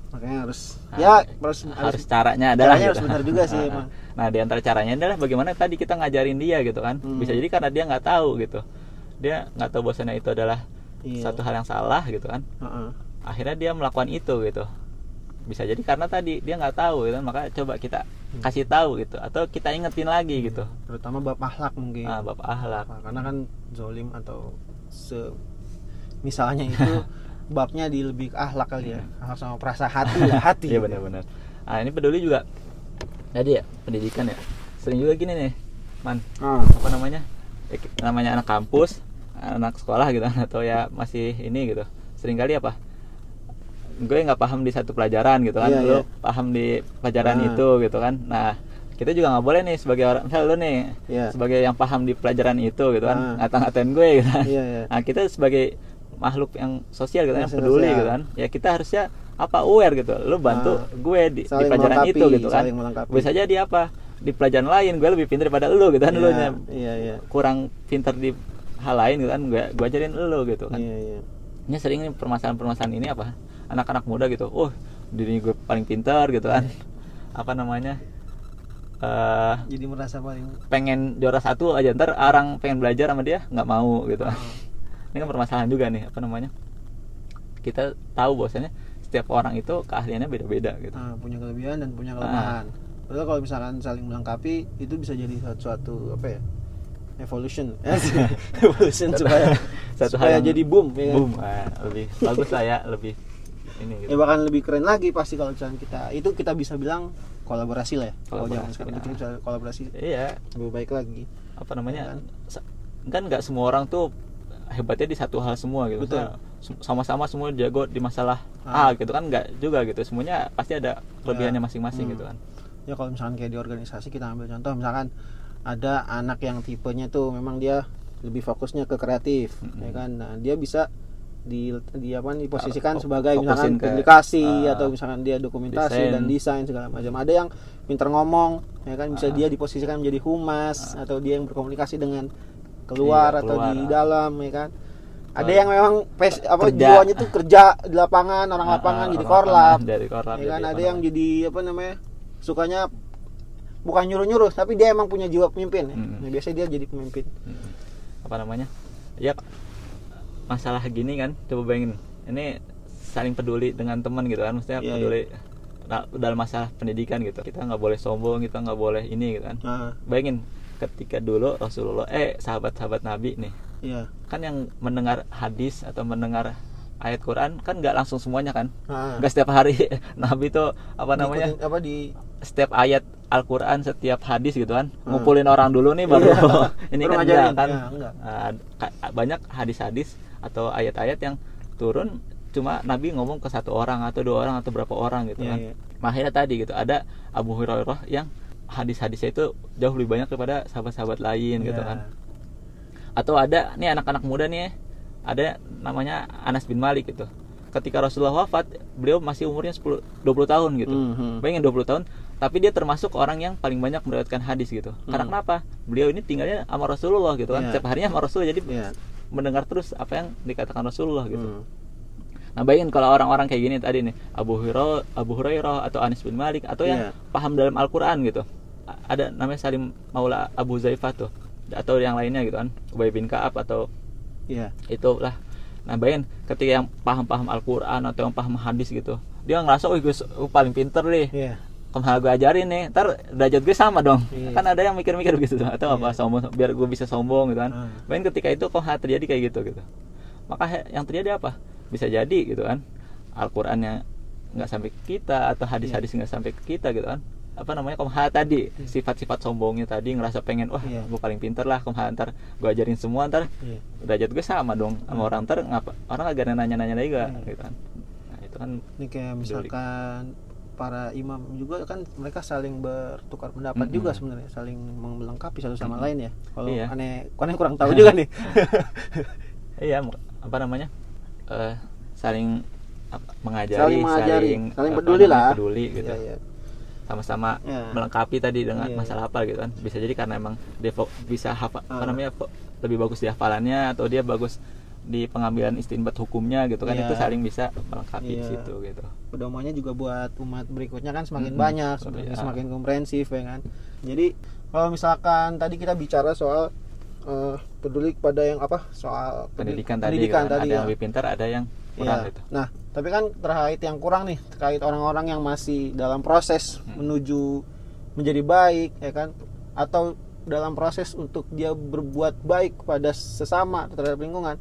[SPEAKER 1] makanya harus
[SPEAKER 2] Nah,
[SPEAKER 1] ya harus
[SPEAKER 2] harus caranya adalah
[SPEAKER 1] caranya harus benar juga sih
[SPEAKER 2] Nah,
[SPEAKER 1] emang.
[SPEAKER 2] nah di antara caranya adalah bagaimana tadi kita ngajarin dia gitu kan.
[SPEAKER 1] Hmm.
[SPEAKER 2] bisa jadi karena dia nggak tahu gitu. Dia nggak tahu bahwasanya itu adalah
[SPEAKER 1] Iya.
[SPEAKER 2] satu hal yang salah gitu kan.
[SPEAKER 1] Heeh.
[SPEAKER 2] akhirnya dia melakukan itu gitu. Bisa jadi karena tadi dia nggak tahu gitu. Maka coba kita
[SPEAKER 1] Hmm.
[SPEAKER 2] kasih tahu gitu. Atau kita ingetin lagi gitu.
[SPEAKER 1] Terutama bab akhlak mungkin.
[SPEAKER 2] Ah bab akhlak.
[SPEAKER 1] Nah, karena kan zolim atau se misalnya itu [laughs] babnya di lebih ke akhlak kali ya. Akhlak sama perasa hati lah [laughs] hati.
[SPEAKER 2] Iya benar-benar. Nah ini peduli juga. Tadi ya pendidikan ya. Sering juga gini nih man.
[SPEAKER 1] Ah,
[SPEAKER 2] apa namanya? Ya, namanya anak kampus anak sekolah gitu [laughs] atau ya masih ini gitu. Sering kali apa? Gue nggak paham di satu pelajaran gitu kan
[SPEAKER 1] Iya,
[SPEAKER 2] lu
[SPEAKER 1] iya.
[SPEAKER 2] paham di pelajaran
[SPEAKER 1] Nah.
[SPEAKER 2] itu gitu kan. Nah kita juga nggak boleh nih sebagai orang misal lu nih
[SPEAKER 1] Iya.
[SPEAKER 2] sebagai yang paham di pelajaran itu gitu kan
[SPEAKER 1] Nah.
[SPEAKER 2] ngata-ngatain gue gitu. Kan
[SPEAKER 1] iya iya.
[SPEAKER 2] Nah kita sebagai makhluk yang sosial gitu kan, yang
[SPEAKER 1] Sosial.
[SPEAKER 2] peduli gitu kan. Ya kita harusnya apa aware gitu. Lu bantu
[SPEAKER 1] Ah.
[SPEAKER 2] gue di, di pelajaran itu gitu kan. bisa jadi apa? Di pelajaran lain gue lebih pintar daripada lu gitu kan lu
[SPEAKER 1] Iya, iya iya.
[SPEAKER 2] Kurang pintar di hal lain gitu kan gue gue ajarin lu gitu kan.
[SPEAKER 1] Iya iya.
[SPEAKER 2] Ini sering nih permasalahan-permasalahan ini apa? Anak-anak muda gitu. Oh diri gue paling pintar gitu kan. [laughs] Apa namanya? Eh
[SPEAKER 1] jadi merasa paling
[SPEAKER 2] pengen juara satu aja ntar orang pengen belajar sama dia nggak mau gitu ini kan permasalahan juga nih apa namanya? Kita tahu bahwasanya setiap orang itu keahliannya beda-beda gitu.
[SPEAKER 1] Ah, punya kelebihan dan punya
[SPEAKER 2] Ah.
[SPEAKER 1] kelemahan. Padahal kalau misalkan saling melengkapi itu bisa jadi suatu, suatu apa ya evolution. [laughs] Evolution supaya [laughs]
[SPEAKER 2] Satu hal
[SPEAKER 1] supaya
[SPEAKER 2] yang
[SPEAKER 1] jadi boom ya kan?
[SPEAKER 2] boom. Ah, lebih bagus lah ya lebih ini gitu.
[SPEAKER 1] Ya bahkan lebih keren lagi pasti kalau misalkan kita itu kita bisa bilang kolaborasi lah ya. Kalau zaman sekarang
[SPEAKER 2] ya.
[SPEAKER 1] kita bisa kolaborasi.
[SPEAKER 2] Iya.
[SPEAKER 1] Lebih baik lagi.
[SPEAKER 2] Apa namanya
[SPEAKER 1] Kan?
[SPEAKER 2] sa- kan nggak semua orang tuh hebatnya di satu hal semua gitu
[SPEAKER 1] Betul.
[SPEAKER 2] Sama-sama semua jago di masalah
[SPEAKER 1] Ah.
[SPEAKER 2] A gitu kan nggak juga gitu semuanya pasti ada kelebihannya
[SPEAKER 1] Ya.
[SPEAKER 2] masing-masing
[SPEAKER 1] Hmm.
[SPEAKER 2] gitu kan
[SPEAKER 1] ya kalau misalkan kayak di organisasi kita ambil contoh misalkan ada anak yang tipenya tuh memang dia lebih fokusnya ke kreatif
[SPEAKER 2] Mm-mm.
[SPEAKER 1] ya kan nah dia bisa di di apa diposisikan sebagai misalkan
[SPEAKER 2] ke,
[SPEAKER 1] publikasi
[SPEAKER 2] ah,
[SPEAKER 1] atau misalkan dia dokumentasi
[SPEAKER 2] desain.
[SPEAKER 1] dan desain segala macam ada yang pinter ngomong ya kan bisa
[SPEAKER 2] Ah.
[SPEAKER 1] dia diposisikan menjadi humas atau dia yang berkomunikasi dengan keluar
[SPEAKER 2] Iya,
[SPEAKER 1] atau
[SPEAKER 2] keluar,
[SPEAKER 1] di dalam ya kan? Ada yang memang pes, apa
[SPEAKER 2] Kerja.
[SPEAKER 1] jiwanya tuh kerja di lapangan orang
[SPEAKER 2] Ah,
[SPEAKER 1] lapangan
[SPEAKER 2] ah,
[SPEAKER 1] jadi
[SPEAKER 2] orang
[SPEAKER 1] korlap.
[SPEAKER 2] lapangan, jadi korlap
[SPEAKER 1] ya kan? Ada yang jadi apa namanya sukanya bukan nyuruh-nyuruh tapi dia emang punya jiwa pemimpin ya.
[SPEAKER 2] Mm.
[SPEAKER 1] Nah, biasanya dia jadi pemimpin.
[SPEAKER 2] Hmm. apa namanya? Ya masalah gini kan coba bayangin. Ini saling peduli dengan teman gitu kan maksudnya
[SPEAKER 1] Iya,
[SPEAKER 2] peduli da- dalam masalah pendidikan gitu. Kita nggak boleh sombong kita nggak boleh ini gitu kan.
[SPEAKER 1] Nah
[SPEAKER 2] bayangin ketika dulu Rasulullah eh sahabat-sahabat Nabi nih.
[SPEAKER 1] Iya.
[SPEAKER 2] Kan yang mendengar hadis atau mendengar ayat Quran kan nggak langsung semuanya kan?
[SPEAKER 1] Nah,
[SPEAKER 2] nggak setiap hari. [laughs] Nabi tuh apa namanya?
[SPEAKER 1] apa di
[SPEAKER 2] setiap ayat Al-Quran setiap hadis gitu kan?
[SPEAKER 1] Hmm.
[SPEAKER 2] ngumpulin orang dulu nih baru
[SPEAKER 1] Iya. [laughs]
[SPEAKER 2] ini
[SPEAKER 1] Baru
[SPEAKER 2] kan enggak kan?
[SPEAKER 1] Ya, enggak.
[SPEAKER 2] Banyak hadis-hadis atau ayat-ayat yang turun cuma Nabi ngomong ke satu orang atau dua orang atau berapa orang gitu
[SPEAKER 1] Iya,
[SPEAKER 2] kan?
[SPEAKER 1] iya.
[SPEAKER 2] Makanya tadi gitu ada Abu Hurairah yang hadis-hadisnya itu jauh lebih banyak daripada sahabat-sahabat lain gitu
[SPEAKER 1] Iya.
[SPEAKER 2] kan atau ada nih anak-anak muda nih ada namanya Anas bin Malik gitu ketika Rasulullah wafat beliau masih umurnya 10 20 tahun gitu
[SPEAKER 1] Mhm.
[SPEAKER 2] bayangin 20 tahun tapi dia termasuk orang yang paling banyak meriwayatkan hadis gitu karena
[SPEAKER 1] Hmm.
[SPEAKER 2] kenapa beliau ini tinggalnya sama Rasulullah gitu kan
[SPEAKER 1] Iya.
[SPEAKER 2] setiap harinya sama Rasul jadi
[SPEAKER 1] Iya.
[SPEAKER 2] mendengar terus apa yang dikatakan Rasulullah gitu
[SPEAKER 1] Hmm.
[SPEAKER 2] Nah bayangin kalau orang-orang kayak gini tadi nih Abu Hurairah, Abu Hurairah atau Anis bin Malik atau yang
[SPEAKER 1] Iya.
[SPEAKER 2] paham dalam Al-Quran gitu. Ada namanya Salim Maula Abu Zaifah tuh atau yang lainnya gitu kan Ubay bin Kaab atau
[SPEAKER 1] Iya.
[SPEAKER 2] itulah. Nah bayangin ketika yang paham-paham Al-Quran atau yang paham hadis gitu dia ngerasa oh gue paling pinter nih
[SPEAKER 1] Iya.
[SPEAKER 2] ke mana gue ajarin nih ntar derajat gue sama dong
[SPEAKER 1] Iya.
[SPEAKER 2] kan ada yang mikir-mikir gitu tuh. atau apa
[SPEAKER 1] Iya.
[SPEAKER 2] sombong biar gue bisa sombong gitu kan
[SPEAKER 1] Ah.
[SPEAKER 2] Bayangin ketika itu kok terjadi kayak gitu gitu maka yang terjadi apa bisa jadi gitu kan Al-Qur'annya nggak sampai ke kita atau hadis-hadis
[SPEAKER 1] Iya.
[SPEAKER 2] nggak sampai ke kita gitu kan apa namanya kumaha tadi sifat-sifat sombongnya tadi ngerasa pengen wah
[SPEAKER 1] Iya.
[SPEAKER 2] gue paling pinter lah kumaha ntar gue ajarin semua ntar
[SPEAKER 1] Iya.
[SPEAKER 2] derajat gue sama dong sama
[SPEAKER 1] Hmm.
[SPEAKER 2] orang ntar ngapa orang agak nanya-nanya lagi gak
[SPEAKER 1] Iya.
[SPEAKER 2] gitu kan nah itu kan
[SPEAKER 1] Ini kayak misalkan para imam juga kan mereka saling bertukar pendapat
[SPEAKER 2] Mm-mm.
[SPEAKER 1] juga sebenarnya saling melengkapi satu sama
[SPEAKER 2] Mm-mm.
[SPEAKER 1] lain ya. Kalau
[SPEAKER 2] Iya.
[SPEAKER 1] aneh, aneh kurang tahu juga [laughs] nih.
[SPEAKER 2] iya apa namanya eh saling mengajari
[SPEAKER 1] Saling mengajari, saling
[SPEAKER 2] apa
[SPEAKER 1] peduli lah.
[SPEAKER 2] peduli gitu
[SPEAKER 1] Iya, iya.
[SPEAKER 2] sama-sama
[SPEAKER 1] Ya.
[SPEAKER 2] melengkapi tadi dengan
[SPEAKER 1] Iya,
[SPEAKER 2] masalah apa gitu kan bisa jadi karena emang dia bisa hafal apa
[SPEAKER 1] Ah.
[SPEAKER 2] namanya lebih bagus di hafalannya atau dia bagus di pengambilan istinbat hukumnya gitu kan
[SPEAKER 1] Iya.
[SPEAKER 2] itu saling bisa melengkapi di
[SPEAKER 1] Iya.
[SPEAKER 2] situ gitu
[SPEAKER 1] pedomannya juga buat umat berikutnya kan semakin
[SPEAKER 2] Mm-mm.
[SPEAKER 1] banyak semakin,
[SPEAKER 2] iya.
[SPEAKER 1] semakin komprehensif ya kan jadi kalau misalkan tadi kita bicara soal eh, peduli kepada yang apa soal peduli-
[SPEAKER 2] pendidikan tadi
[SPEAKER 1] pendidikan
[SPEAKER 2] kan,
[SPEAKER 1] tadi
[SPEAKER 2] ada
[SPEAKER 1] ya.
[SPEAKER 2] yang lebih pintar ada yang kurang
[SPEAKER 1] Iya.
[SPEAKER 2] gitu
[SPEAKER 1] Nah, tapi kan terkait yang kurang nih, terkait orang-orang yang masih dalam proses
[SPEAKER 2] Hmm.
[SPEAKER 1] menuju menjadi baik, ya kan? Atau dalam proses untuk dia berbuat baik kepada sesama terhadap lingkungan.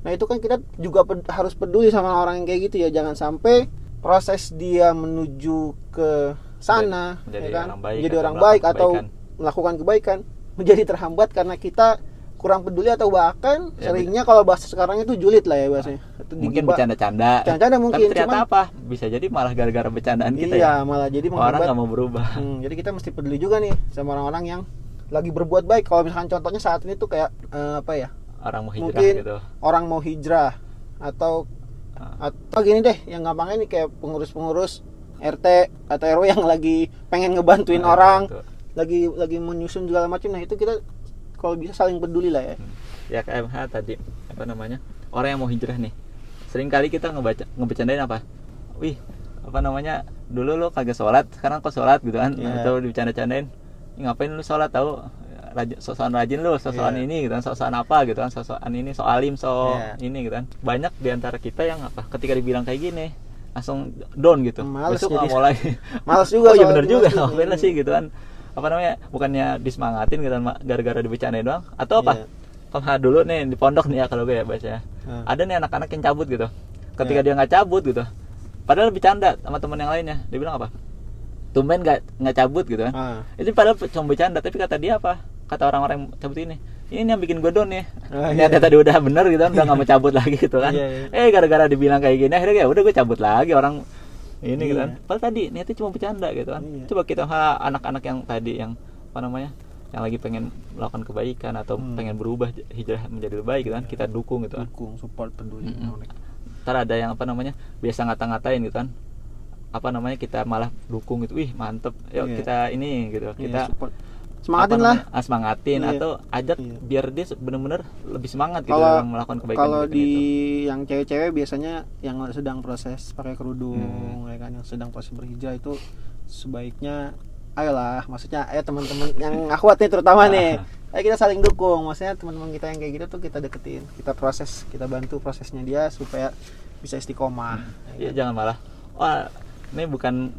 [SPEAKER 1] Nah, itu kan kita juga ped- harus peduli sama orang yang kayak gitu ya, jangan sampai proses dia menuju ke sana,
[SPEAKER 2] Menjadi
[SPEAKER 1] ya kan?
[SPEAKER 2] orang baik
[SPEAKER 1] menjadi
[SPEAKER 2] atau
[SPEAKER 1] orang baik atau
[SPEAKER 2] kebaikan.
[SPEAKER 1] melakukan kebaikan menjadi terhambat karena kita kurang peduli atau bahkan
[SPEAKER 2] Ya,
[SPEAKER 1] seringnya kalau bahasa sekarang itu julid lah ya bahasanya. Itu
[SPEAKER 2] mungkin bercanda-canda
[SPEAKER 1] Bercanda mungkin,
[SPEAKER 2] tapi ternyata
[SPEAKER 1] cuman-
[SPEAKER 2] apa bisa jadi malah gara-gara bercandaan kita
[SPEAKER 1] iya,
[SPEAKER 2] ya
[SPEAKER 1] malah jadi
[SPEAKER 2] orang
[SPEAKER 1] menghambat.
[SPEAKER 2] nggak mau berubah
[SPEAKER 1] Hmm, jadi kita mesti peduli juga nih sama orang-orang yang lagi berbuat baik. Kalau misalkan contohnya saat ini tuh kayak eh, apa ya?
[SPEAKER 2] orang mau hijrah
[SPEAKER 1] mungkin
[SPEAKER 2] gitu
[SPEAKER 1] orang mau hijrah atau
[SPEAKER 2] Ah.
[SPEAKER 1] atau gini deh, yang gampangnya nih kayak pengurus-pengurus RT atau RW yang lagi pengen ngebantuin
[SPEAKER 2] Nah,
[SPEAKER 1] orang. Lagi lagi menyusun segala macam. Nah, itu kita kalau bisa saling peduli lah ya.
[SPEAKER 2] ya KMH tadi apa namanya orang yang mau hijrah nih sering kali kita ngebaca ngebecandain apa wih apa namanya dulu lo kagak sholat sekarang kok sholat gitu kan
[SPEAKER 1] Iya.
[SPEAKER 2] atau dibicanda-candain "Ih, ngapain lu sholat tahu rajin sosokan rajin lu sosokan
[SPEAKER 1] Iya.
[SPEAKER 2] ini gitu kan sosokan apa gitu kan sosokan ini so alim so
[SPEAKER 1] Iya.
[SPEAKER 2] ini gitu kan banyak di antara kita yang apa ketika dibilang kayak gini langsung down gitu
[SPEAKER 1] Males
[SPEAKER 2] besok
[SPEAKER 1] jadi.
[SPEAKER 2] mau lagi
[SPEAKER 1] Males juga [laughs]
[SPEAKER 2] oh iya
[SPEAKER 1] soalnya,
[SPEAKER 2] bener juga lah sih gitu kan apa namanya bukannya disemangatin gitu gara-gara dibecandain doang atau apa
[SPEAKER 1] Iya.
[SPEAKER 2] Kalau dulu nih di pondok nih ya kalau gue ya bahasanya
[SPEAKER 1] Hmm.
[SPEAKER 2] ada nih anak-anak yang cabut gitu ketika
[SPEAKER 1] Iya.
[SPEAKER 2] dia nggak cabut gitu padahal bercanda sama teman yang lainnya dia bilang apa tumben nggak nggak cabut gitu kan
[SPEAKER 1] Ah.
[SPEAKER 2] itu padahal cuma bercanda tapi kata dia apa kata orang-orang yang cabut ini ini yang bikin gue down nih
[SPEAKER 1] Oh,
[SPEAKER 2] ternyata
[SPEAKER 1] iya.
[SPEAKER 2] tadi udah bener gitu kan udah nggak mau cabut [laughs] lagi gitu kan
[SPEAKER 1] Iya,
[SPEAKER 2] eh
[SPEAKER 1] iya.
[SPEAKER 2] gara-gara dibilang kayak gini akhirnya ya udah gue cabut lagi orang ini gitu
[SPEAKER 1] Iya.
[SPEAKER 2] kan padahal tadi niatnya cuma bercanda gitu kan
[SPEAKER 1] Iya.
[SPEAKER 2] coba kita anak-anak yang tadi yang apa namanya yang lagi pengen melakukan kebaikan atau
[SPEAKER 1] Hmm.
[SPEAKER 2] pengen berubah hijrah menjadi lebih baik gitu kan kita dukung gitu kan
[SPEAKER 1] Dukung, support, peduli.
[SPEAKER 2] Mm-mm. ntar ada yang apa namanya biasa ngata-ngatain gitu kan apa namanya kita malah dukung gitu wih mantep yuk
[SPEAKER 1] Iya.
[SPEAKER 2] kita ini gitu
[SPEAKER 1] Iya,
[SPEAKER 2] kita
[SPEAKER 1] support. Semangatin lah.
[SPEAKER 2] ah, semangatin
[SPEAKER 1] Iya.
[SPEAKER 2] atau ajak
[SPEAKER 1] Iya.
[SPEAKER 2] biar dia bener-bener lebih semangat gitu melakukan kebaikan
[SPEAKER 1] kalau di
[SPEAKER 2] itu.
[SPEAKER 1] yang cewek-cewek biasanya yang sedang proses pakai kerudung
[SPEAKER 2] Hmm.
[SPEAKER 1] ya kan yang sedang proses berhijrah itu sebaiknya ayolah maksudnya ayo teman-teman yang akhwat nih terutama nih ayo [laughs] kita saling dukung maksudnya teman-teman kita yang kayak gitu tuh kita deketin kita proses kita bantu prosesnya dia supaya bisa istiqomah
[SPEAKER 2] Iya
[SPEAKER 1] ya kan?
[SPEAKER 2] jangan malah wah ini bukan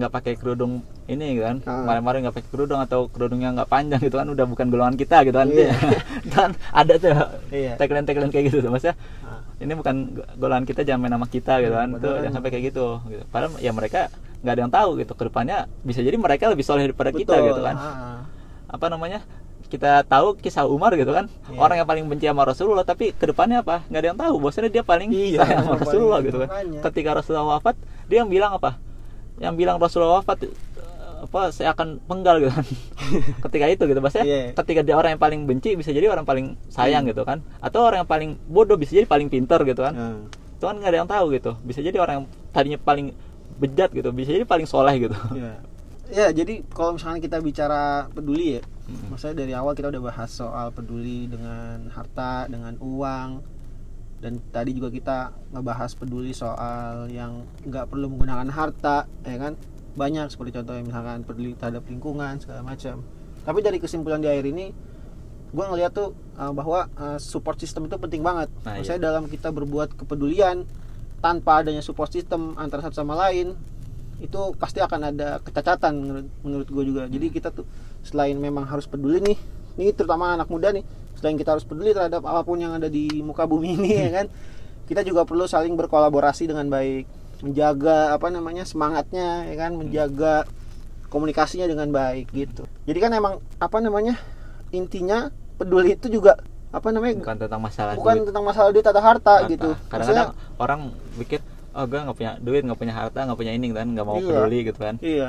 [SPEAKER 2] nggak pakai kerudung ini gitu kan
[SPEAKER 1] Ah.
[SPEAKER 2] kemarin-kemarin nggak pakai kerudung atau kerudungnya nggak panjang gitu kan udah bukan golongan kita gitu kan
[SPEAKER 1] Iya. [laughs]
[SPEAKER 2] kan ada tuh
[SPEAKER 1] Iya.
[SPEAKER 2] tagline tagline kayak gitu tuh maksudnya
[SPEAKER 1] Ah.
[SPEAKER 2] ini bukan go- golongan kita jangan main nama kita gitu kan tuh jangan sampai kayak gitu gitu padahal ya mereka nggak ada yang tahu gitu ke depannya bisa jadi mereka lebih soleh daripada kita
[SPEAKER 1] Betul,
[SPEAKER 2] gitu kan
[SPEAKER 1] ah.
[SPEAKER 2] apa namanya kita tahu kisah Umar gitu kan
[SPEAKER 1] Iya.
[SPEAKER 2] orang yang paling benci sama Rasulullah tapi ke depannya apa nggak ada yang tahu bahwasanya dia paling
[SPEAKER 1] Iya,
[SPEAKER 2] sayang sama Rasulullah gitu kan ketika Rasulullah wafat dia yang bilang apa yang bilang Rasulullah wafat eh, apa saya akan penggal gitu kan [laughs] ketika itu gitu bahasanya
[SPEAKER 1] Iya.
[SPEAKER 2] ketika dia orang yang paling benci bisa jadi orang paling sayang gitu kan atau orang yang paling bodoh bisa jadi paling pintar gitu kan
[SPEAKER 1] Ah.
[SPEAKER 2] itu kan nggak ada yang tahu gitu bisa jadi orang yang tadinya paling bejat gitu bisa jadi paling soleh gitu
[SPEAKER 1] Ya. Ya, jadi kalau misalnya kita bicara peduli ya,
[SPEAKER 2] Mm.
[SPEAKER 1] maksudnya dari awal kita udah bahas soal peduli dengan harta, dengan uang, dan tadi juga kita ngebahas peduli soal yang nggak perlu menggunakan harta, ya kan? Banyak seperti contohnya misalkan peduli terhadap lingkungan segala macam. Tapi dari kesimpulan di akhir ini, gue ngeliat tuh uh, bahwa uh, support system itu penting banget.
[SPEAKER 2] Nah,
[SPEAKER 1] Maksudnya dalam kita berbuat kepedulian tanpa adanya support system antara satu sama lain, itu pasti akan ada kecacatan menurut menurut gue juga jadi
[SPEAKER 2] Hmm.
[SPEAKER 1] kita tuh selain memang harus peduli nih ini terutama anak muda nih selain kita harus peduli terhadap apa pun yang ada di muka bumi ini ya kan? Kita juga perlu saling berkolaborasi dengan baik. Menjaga apa namanya semangatnya ya kan? Menjaga komunikasinya dengan baik gitu. Jadi kan emang apa namanya intinya peduli itu juga apa namanya
[SPEAKER 2] bukan tentang masalah
[SPEAKER 1] bukan
[SPEAKER 2] duit.
[SPEAKER 1] tentang masalah duit atau harta,
[SPEAKER 2] harta.
[SPEAKER 1] gitu.
[SPEAKER 2] Kadang-kadang orang pikir oh gue nggak punya duit nggak punya harta nggak punya ini kan? Nggak mau
[SPEAKER 1] Iya.
[SPEAKER 2] peduli gitu kan?
[SPEAKER 1] Iya.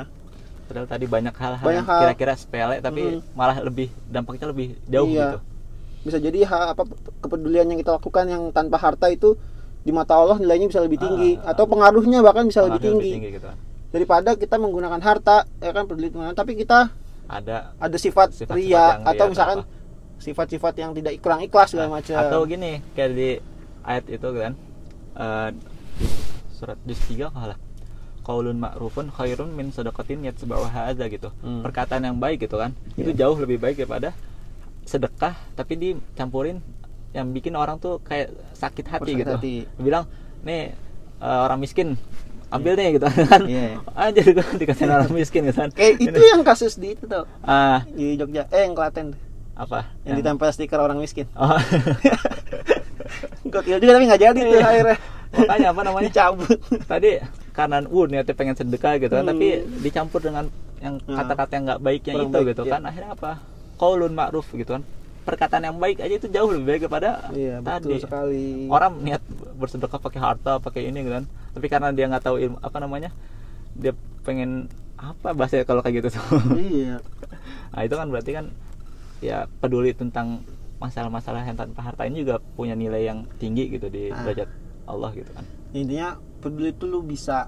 [SPEAKER 2] Padahal tadi banyak hal-hal yang kira-kira sepele tapi
[SPEAKER 1] Mm.
[SPEAKER 2] malah lebih dampaknya lebih jauh
[SPEAKER 1] Iya.
[SPEAKER 2] gitu
[SPEAKER 1] bisa jadi ha, apa kepedulian yang kita lakukan yang tanpa harta itu di mata Allah nilainya bisa lebih tinggi
[SPEAKER 2] Ah.
[SPEAKER 1] atau pengaruhnya bahkan bisa lebih
[SPEAKER 2] Pengaruhnya
[SPEAKER 1] tinggi.
[SPEAKER 2] gitu
[SPEAKER 1] daripada kita menggunakan harta ya kan peduli tapi kita
[SPEAKER 2] ada
[SPEAKER 1] ada sifat,
[SPEAKER 2] Sifat-sifat
[SPEAKER 1] ria atau
[SPEAKER 2] ria
[SPEAKER 1] misalkan sifat-sifat yang tidak kurang ikhlas segala macam
[SPEAKER 2] atau gini kayak di ayat itu kan di surat juz 3 kalah qaulun ma'rufun khairun min sadaqatin yatba'uha adza gitu
[SPEAKER 1] Hmm.
[SPEAKER 2] perkataan yang baik gitu kan itu
[SPEAKER 1] Iya.
[SPEAKER 2] jauh lebih baik daripada sedekah tapi dicampurin yang bikin orang tuh kayak sakit hati gitu
[SPEAKER 1] hati.
[SPEAKER 2] bilang nih eh, orang miskin ambil nih gitu [laughs] kan
[SPEAKER 1] Iya.
[SPEAKER 2] aja gitu [laughs] dikasih orang miskin gitu kan
[SPEAKER 1] kayak [laughs] itu
[SPEAKER 2] Ini.
[SPEAKER 1] yang kasus di itu tuh
[SPEAKER 2] ah
[SPEAKER 1] di Jogja eh yang Klaten
[SPEAKER 2] apa
[SPEAKER 1] yang ditempel stiker orang miskin
[SPEAKER 2] oh.
[SPEAKER 1] gokil juga tapi nggak jadi tuh
[SPEAKER 2] Iya.
[SPEAKER 1] akhirnya
[SPEAKER 2] makanya apa namanya
[SPEAKER 1] dicabut
[SPEAKER 2] tadi karena uh niatnya pengen sedekah gitu kan
[SPEAKER 1] Hmm.
[SPEAKER 2] tapi dicampur dengan yang
[SPEAKER 1] Nah.
[SPEAKER 2] kata-kata yang nggak baiknya
[SPEAKER 1] Kurang
[SPEAKER 2] itu
[SPEAKER 1] baik,
[SPEAKER 2] gitu
[SPEAKER 1] iya.
[SPEAKER 2] kan akhirnya apa qaulun ma'ruf gitu kan. Perkataan yang baik aja itu jauh lebih baik daripada
[SPEAKER 1] iya betul
[SPEAKER 2] tadi.
[SPEAKER 1] sekali.
[SPEAKER 2] Orang niat bersedekah pakai harta pakai ini gitu kan. Tapi karena dia nggak tahu ilmu apa namanya dia pengen apa bahasa kalau kayak gitu tuh. [laughs]
[SPEAKER 1] Iya.
[SPEAKER 2] Nah itu kan berarti kan ya peduli tentang masalah-masalah yang tanpa harta ini juga punya nilai yang tinggi gitu di
[SPEAKER 1] Ah.
[SPEAKER 2] derajat Allah gitu kan.
[SPEAKER 1] Intinya peduli itu lu bisa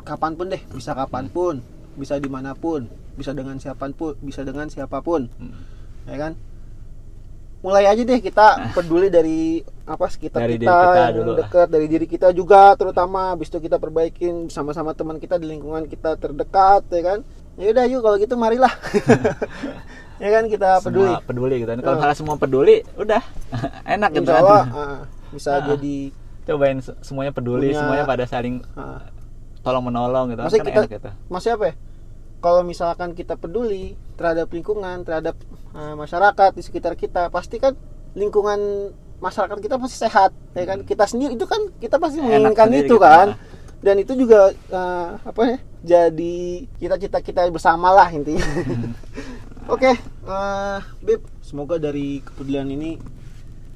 [SPEAKER 1] kapan pun deh bisa kapan pun bisa di mana pun bisa dengan siapa pun bisa dengan siapa pun.
[SPEAKER 2] Hmm.
[SPEAKER 1] ya kan? Mulai aja deh kita peduli dari apa sekitar
[SPEAKER 2] Dari
[SPEAKER 1] kita,
[SPEAKER 2] kita
[SPEAKER 1] yang
[SPEAKER 2] dulu lah.
[SPEAKER 1] dekat dari diri kita juga terutama. Habis itu kita perbaikin sama-sama teman kita di lingkungan kita terdekat ya kan? Ya udah yuk kalau gitu marilah. [laughs] Ya kan kita peduli
[SPEAKER 2] semua peduli. gitu. Kan kalau
[SPEAKER 1] Ah.
[SPEAKER 2] misalnya semua peduli udah. [laughs] Enak gitu
[SPEAKER 1] insya
[SPEAKER 2] kan.
[SPEAKER 1] Allah ah, bisa [laughs]
[SPEAKER 2] Ah.
[SPEAKER 1] jadi
[SPEAKER 2] cobain se- semuanya peduli
[SPEAKER 1] Punya-
[SPEAKER 2] semuanya pada saling
[SPEAKER 1] ah,
[SPEAKER 2] tolong menolong gitu
[SPEAKER 1] Maksudnya
[SPEAKER 2] kan
[SPEAKER 1] kita
[SPEAKER 2] enak gitu.
[SPEAKER 1] masih apa ya? Kalau misalkan kita peduli terhadap lingkungan terhadap eh, masyarakat di sekitar kita pasti kan lingkungan masyarakat kita pasti sehat ya kan? Kita sendiri itu kan kita pasti
[SPEAKER 2] Enak
[SPEAKER 1] menginginkan itu
[SPEAKER 2] gitu,
[SPEAKER 1] kan?
[SPEAKER 2] nah.
[SPEAKER 1] dan itu juga eh, apa ya? Jadi cita-cita kita bersama lah intinya.
[SPEAKER 2] Hmm. [laughs]
[SPEAKER 1] oke eh, Bib. Semoga dari kepedulian ini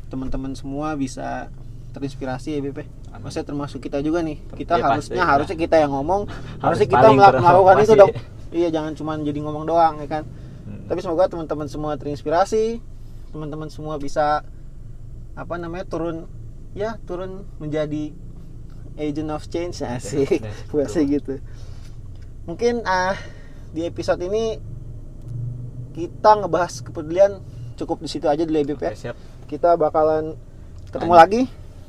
[SPEAKER 1] teman-teman semua bisa terinspirasi ya Bib ya. Maksudnya termasuk kita juga nih. Kita
[SPEAKER 2] Ya,
[SPEAKER 1] harusnya
[SPEAKER 2] pasti, ya.
[SPEAKER 1] harusnya kita yang ngomong. [laughs]
[SPEAKER 2] Harus
[SPEAKER 1] harusnya kita melakukan itu dong. Iya jangan cuma jadi ngomong doang ya kan?
[SPEAKER 2] Hmm.
[SPEAKER 1] tapi semoga teman-teman semua terinspirasi. Teman-teman semua bisa apa namanya turun ya turun menjadi agent of change asik
[SPEAKER 2] change,
[SPEAKER 1] bahasa
[SPEAKER 2] betul.
[SPEAKER 1] gitu. Mungkin ah di episode ini kita ngebahas kepedulian cukup di situ aja dulu ya ya.
[SPEAKER 2] Siap.
[SPEAKER 1] Kita bakalan ketemu
[SPEAKER 2] Lanjut.
[SPEAKER 1] lagi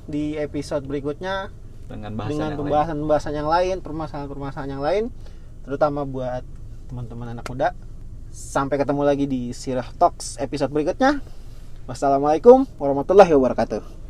[SPEAKER 1] di episode berikutnya
[SPEAKER 2] dengan bahasan
[SPEAKER 1] dengan
[SPEAKER 2] lain.
[SPEAKER 1] pembahasan-pembahasan yang lain, permasalahan-permasalahan yang lain, terutama buat teman-teman anak muda. Sampai ketemu lagi di Sirah Talks episode berikutnya. Wassalamualaikum warahmatullahi wabarakatuh.